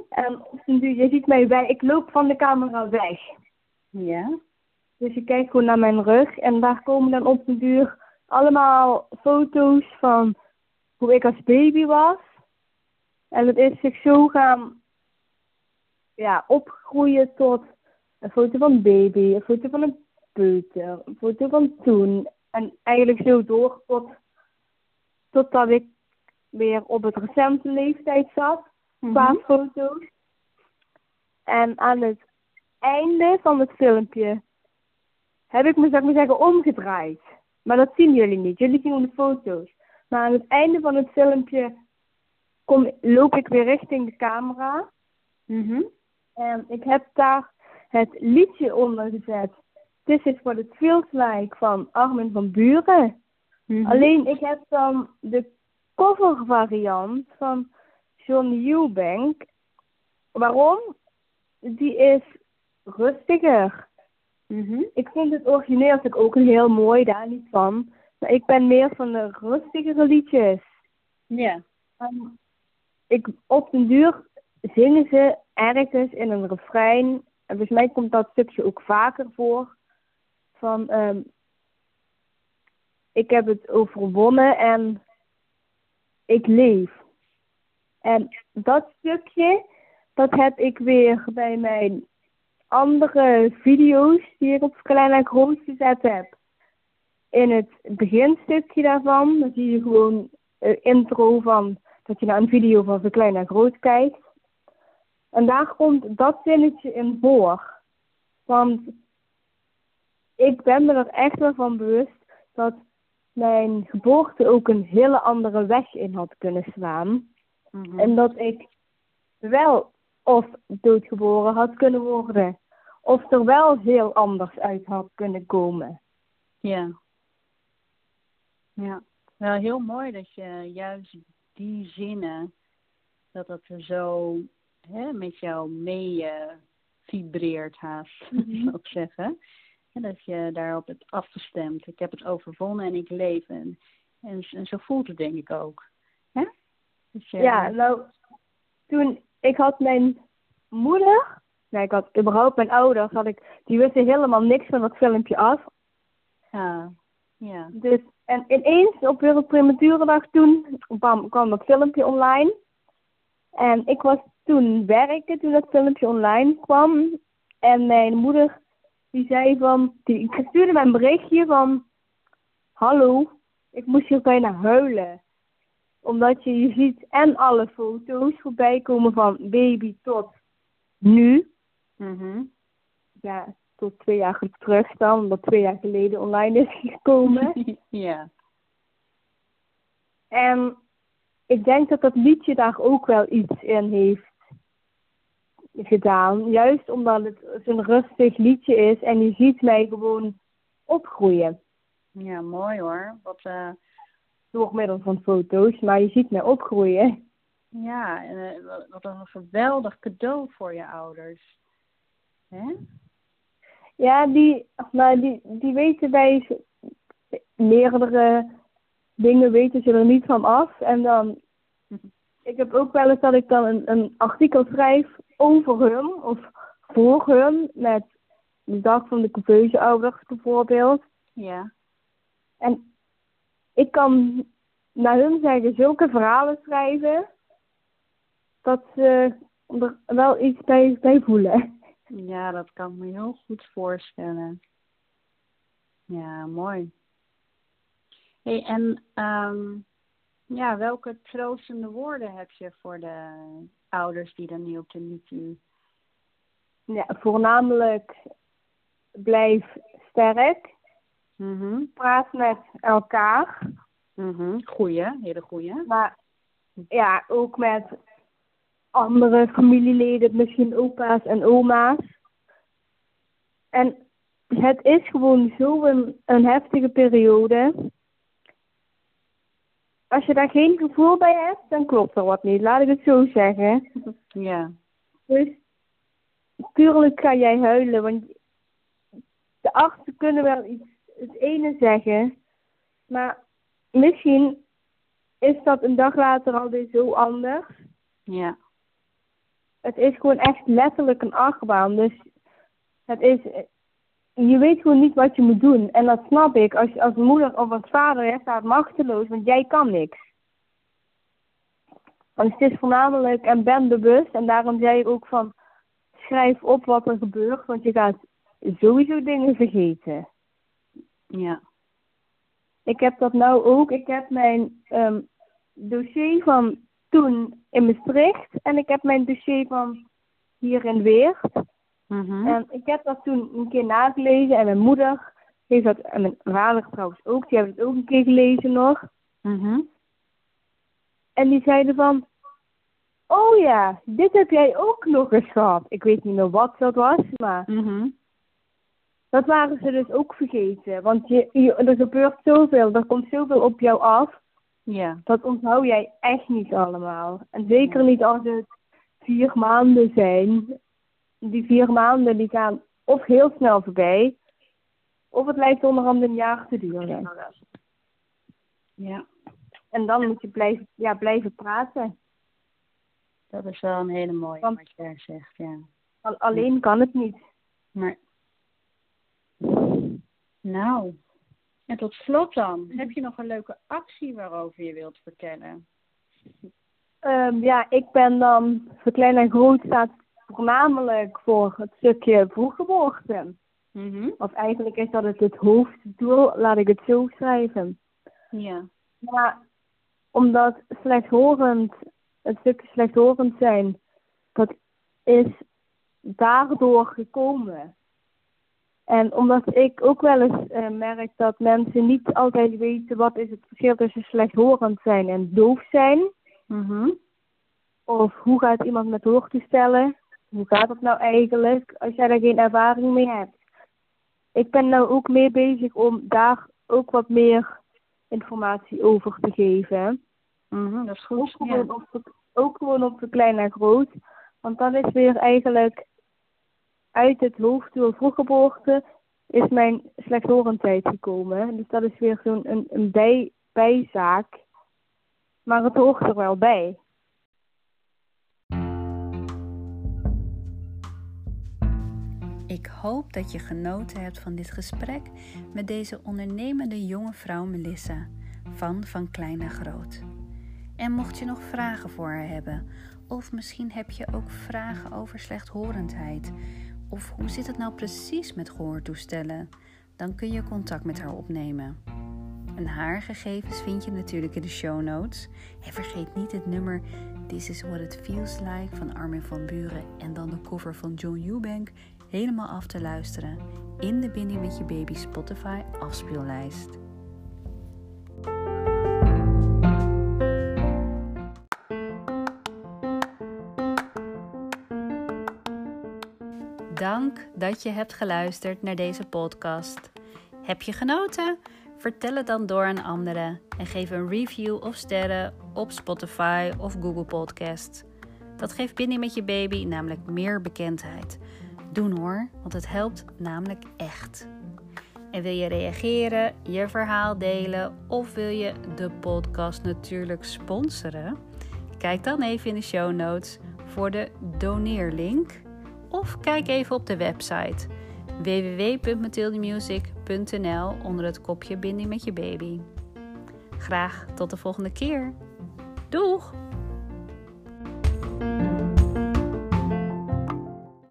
En op den duur, je ziet mij bij, ik loop van de camera weg. Ja. Dus je kijkt gewoon naar mijn rug en daar komen dan op de duur allemaal foto's van hoe ik als baby was. En het is zich zo gaan ja, opgroeien tot een foto van baby, een foto van een peuter, een foto van toen. En eigenlijk zo door tot, totdat ik weer op het recente leeftijd zat qua Mhm. foto's. En aan het einde van het filmpje heb ik me, zou ik maar zeggen, omgedraaid. Maar dat zien jullie niet. Jullie zien de foto's. Maar aan het einde van het filmpje kom, loop ik weer richting de camera. Mhm. En ik heb daar het liedje onder gezet. This is what it feels like van Armin van Buren. Mhm. Alleen ik heb dan de cover variant van John Eubank. Waarom? Die is rustiger. Mhm. Ik vind het origineel natuurlijk ook heel mooi, daar niet van. Maar ik ben meer van de rustigere liedjes. Ja. En ik, op den duur zingen ze ergens in een refrein. En volgens mij komt dat stukje ook vaker voor. Van, ehm, ik heb het overwonnen en ik leef. En dat stukje, dat heb ik weer bij mijn andere video's die ik op klein en groot gezet heb. In het beginstukje daarvan, dan zie je gewoon een intro van dat je naar een video van zo klein en groot kijkt. En daar komt dat zinnetje in voor. Want ik ben me er echt wel van bewust dat mijn geboorte ook een hele andere weg in had kunnen slaan. Mhm. En dat ik wel of doodgeboren had kunnen worden. Of er wel heel anders uit had kunnen komen. Ja. Ja. Wel heel mooi dat je juist die zinnen, dat dat er zo hè, met jou mee eh, vibreert haast, [laughs] Mhm. zou ik zeggen. En dat je daarop hebt afgestemd. Ik heb het overwonnen en ik leef. En, en, en zo voelt het denk ik ook. Hè? Dus Ja, nou, toen ik had mijn moeder, nee, ik had überhaupt mijn ouders, had ik, die wisten helemaal niks van dat filmpje af. Ja. Ja. Dus, en ineens op Wereld Prematurendag toen bam, kwam dat filmpje online. En ik was toen werken toen dat filmpje online kwam. En mijn moeder die zei van, die ik stuurde mij een berichtje van, hallo, ik moest hier bijna huilen. Omdat je, je ziet en alle foto's voorbij komen van baby tot nu. Mhm. Ja, tot twee jaar terug dan, omdat twee jaar geleden online is gekomen. [laughs] ja. En ik denk dat dat liedje daar ook wel iets in heeft gedaan. Juist omdat het zo'n rustig liedje is en je ziet mij gewoon opgroeien. Ja, mooi hoor. Wat, eh, Door middel van foto's, maar je ziet mij opgroeien. ja, en, wat- wat een geweldig cadeau voor je ouders. Hè? Ja, die, maar die, die weten bij z- meerdere dingen weten ze er niet van af. En dan, [laughs] ik heb ook wel eens dat ik dan een, een artikel schrijf over hun of voor hun, met de dag van de couveuse ouders bijvoorbeeld. Ja. En ik kan naar hun zeggen zulke verhalen schrijven, dat ze er wel iets bij, bij voelen. Ja, dat kan ik me heel goed voorstellen. Ja, mooi. Hey, en ehm, ja, welke troostende woorden heb je voor de ouders die dan nu op de NICU? Ja, voornamelijk blijf sterk, Mhm. praat met elkaar, Mhm. Goeie, hele goeie. maar ja, ook met andere familieleden, misschien opa's en oma's. En het is gewoon zo'n een heftige periode. Als je daar geen gevoel bij hebt, dan klopt er wat niet. Laat ik het zo zeggen. Ja. Dus tuurlijk ga jij huilen, want de artsen kunnen wel iets het ene zeggen, maar misschien is dat een dag later alweer zo anders. Ja. Het is gewoon echt letterlijk een achtbaan, dus het is, je weet gewoon niet wat je moet doen. En dat snap ik, als, als moeder of als vader, je staat machteloos, want jij kan niks. Want het is voornamelijk, en ben bewust, en daarom zei ik ook van, schrijf op wat er gebeurt, want je gaat sowieso dingen vergeten. Ja. Ik heb dat nou ook. Ik heb mijn ehm, dossier van toen in Maastricht en ik heb mijn dossier van hier in Weert. Mhm. En ik heb dat toen een keer nagelezen en mijn moeder heeft dat, en mijn vader trouwens ook, die hebben het ook een keer gelezen nog. Mhm. En die zeiden van, oh ja, dit heb jij ook nog eens gehad. Ik weet niet meer wat dat was, maar Mhm. dat waren ze dus ook vergeten. Want je, je, er gebeurt zoveel, er komt zoveel op jou af. Ja. Dat onthoud jij echt niet allemaal. En zeker niet als het vier maanden zijn. Die vier maanden die gaan of heel snel voorbij, of het lijkt onderhand een jaar te duren. Ja. En dan moet je blijven, ja, blijven praten. Dat is wel een hele mooie Want- wat jij zegt, ja. Al- alleen kan het niet. Maar. Nou. En tot slot dan. Heb je nog een leuke actie waarover je wilt vertellen? Ehm, ja, ik ben dan voor klein en groot staat voornamelijk voor het stukje vroeggeboorte. Mhm. Of eigenlijk is dat het het hoofddoel, laat ik het zo schrijven. Ja. Maar omdat slechthorend, het stukje slechthorend zijn, dat is daardoor gekomen. En omdat ik ook wel eens eh, merk dat mensen niet altijd weten wat is het verschil tussen slechthorend zijn en doof zijn. Mhm. Of hoe gaat iemand met hoortoestellen? Hoe gaat dat nou eigenlijk als jij daar geen ervaring mee hebt? Ik ben nou ook mee bezig om daar ook wat meer informatie over te geven. Mhm, Dat is Ook goed. gewoon, Ja. op, ook gewoon op de klein en groot. Want dan is weer eigenlijk uit het hoofddoel vroeggeboorte is mijn slechthorendheid gekomen. Dus dat is weer zo'n een, een bij, bijzaak. Maar het hoort er wel bij. Ik hoop dat je genoten hebt van dit gesprek met deze ondernemende jonge vrouw Melissa van Van Klein naar Groot. En mocht je nog vragen voor haar hebben, of misschien heb je ook vragen over slechthorendheid, of hoe zit het nou precies met gehoortoestellen, dan kun je contact met haar opnemen. En haar gegevens vind je natuurlijk in de show notes. En vergeet niet het nummer This is What It Feels Like van Armin van Buren en dan de cover van John Eubank helemaal af te luisteren in de Binding met je baby Spotify afspeellijst. Dank dat je hebt geluisterd naar deze podcast. Heb je genoten? Vertel het dan door aan anderen en geef een review of sterren op Spotify of Google Podcast. Dat geeft Binding met je baby namelijk meer bekendheid. Doen hoor, want het helpt namelijk echt. En wil je reageren, je verhaal delen of wil je de podcast natuurlijk sponsoren? Kijk dan even in de show notes voor de doneerlink of kijk even op de website www.mathildemusic.nl onder het kopje Binding met je baby. Graag tot de volgende keer. Doeg!